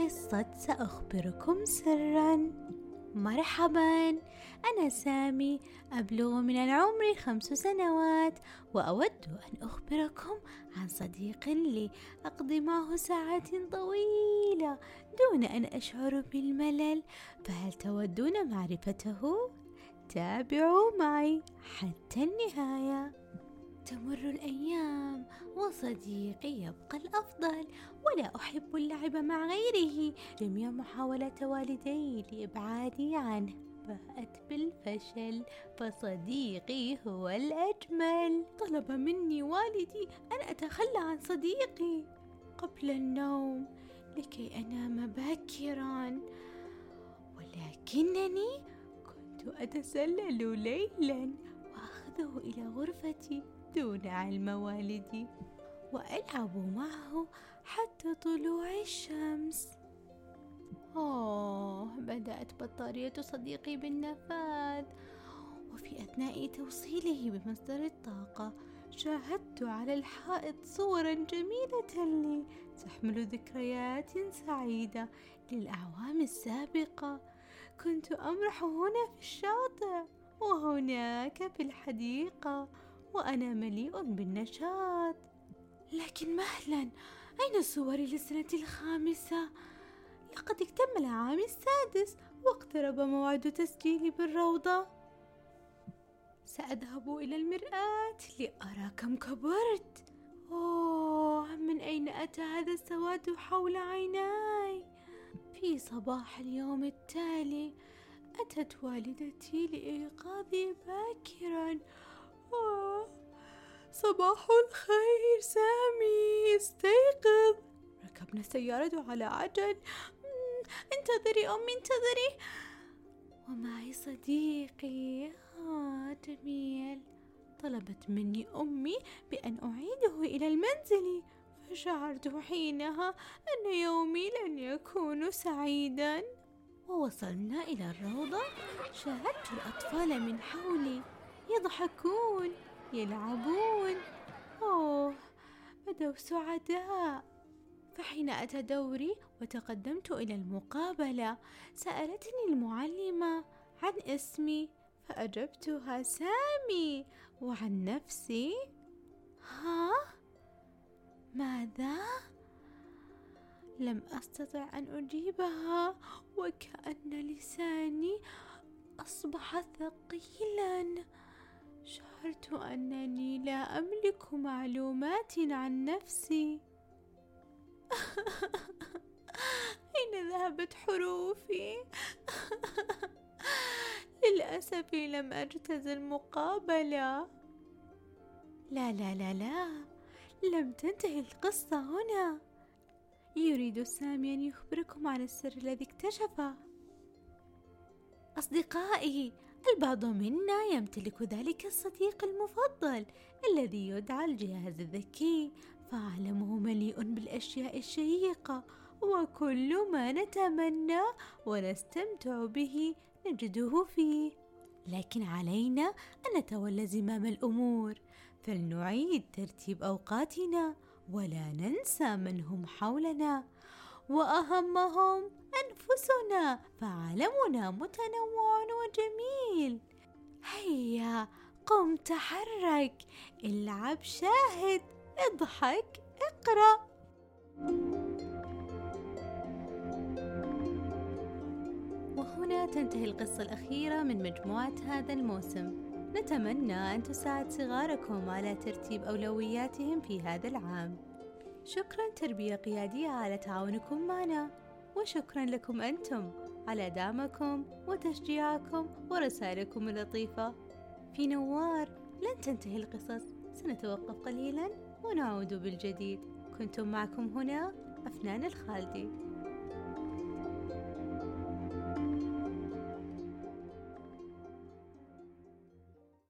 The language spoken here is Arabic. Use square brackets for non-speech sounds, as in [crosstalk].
قصة سأخبركم سرا. مرحبا أنا سامي أبلغ من العمر خمس سنوات وأود أن أخبركم عن صديق لي أقضي معه ساعات طويلة دون أن أشعر بالملل. فهل تودون معرفته؟ تابعوا معي حتى النهاية. تمر الأيام وصديقي يبقى الأفضل. ولا أحب اللعب مع غيره. جميع محاولات والدي لإبعادي عنه باءت بالفشل. فصديقي هو الأجمل. طلب مني والدي أن أتخلى عن صديقي قبل النوم لكي أنام باكرا. ولكنني كنت أتسلل ليلا وأخذه إلى غرفتي. دون علم والدي وألعب معه حتى طلوع الشمس. أوه بدأت بطارية صديقي بالنفاذ. وفي أثناء توصيله بمصدر الطاقة شاهدت على الحائط صورا جميلة لي تحمل ذكريات سعيدة للأعوام السابقة. كنت أمرح هنا في الشاطئ وهناك في الحديقة. وأنا مليء بالنشاط لكن مهلا أين صوري للسنة الخامسة؟ لقد اكتمل عامي السادس واقترب موعد تسجيلي بالروضة سأذهب إلى المرآة لأرى كم كبرت أوه من أين أتى هذا السواد حول عيناي؟ في صباح اليوم التالي أتت والدتي لإيقاظي باكرا صباح الخير سامي. استيقظ. ركبنا السيارة على عجل. انتظري أمي انتظري. ومعي صديقي آه جميل. طلبت مني أمي بأن أعيده إلى المنزل. فشعرت حينها أن يومي لن يكون سعيدا. ووصلنا إلى الروضة. شاهدت الأطفال من حولي. يضحكون يلعبون. أوه بدوا سعداء. فحين أتى دوري وتقدمت إلى المقابلة سألتني المعلمة عن اسمي فأجبتها سامي. وعن نفسي؟ ها؟ ماذا؟ لم أستطع أن أجيبها وكأن لساني أصبح ثقيلا. أنني لا أملك معلومات عن نفسي. [laughs] اين ذهبت حروفي. [laughs] للأسف لم اجتز المقابله لا لا لا لا. لم تنتهي القصة هنا. يريد سامي أن يخبركم عن السر الذي اكتشفه. أصدقائي البعض منا يمتلك ذلك الصديق المفضل الذي يدعى الجهاز الذكي. فعالمه مليء بالأشياء الشيقة وكل ما نتمنى ونستمتع به نجده فيه. لكن علينا أن نتولى زمام الأمور فلنعيد ترتيب أوقاتنا ولا ننسى من هم حولنا. وأهمهم أنفسنا فعالمنا متنوع وجميل. هيا قم تحرك العب شاهد اضحك اقرأ. وهنا تنتهي القصة الأخيرة من مجموعة هذا الموسم. نتمنى أن تساعد صغاركم على ترتيب أولوياتهم في هذا العام. شكرا تربية قيادية على تعاونكم معنا وشكرا لكم أنتم على دعمكم وتشجيعكم ورسائلكم اللطيفة. في نوار لن تنتهي القصص سنتوقف قليلا ونعود بالجديد. كنتم معكم هنا أفنان الخالدي.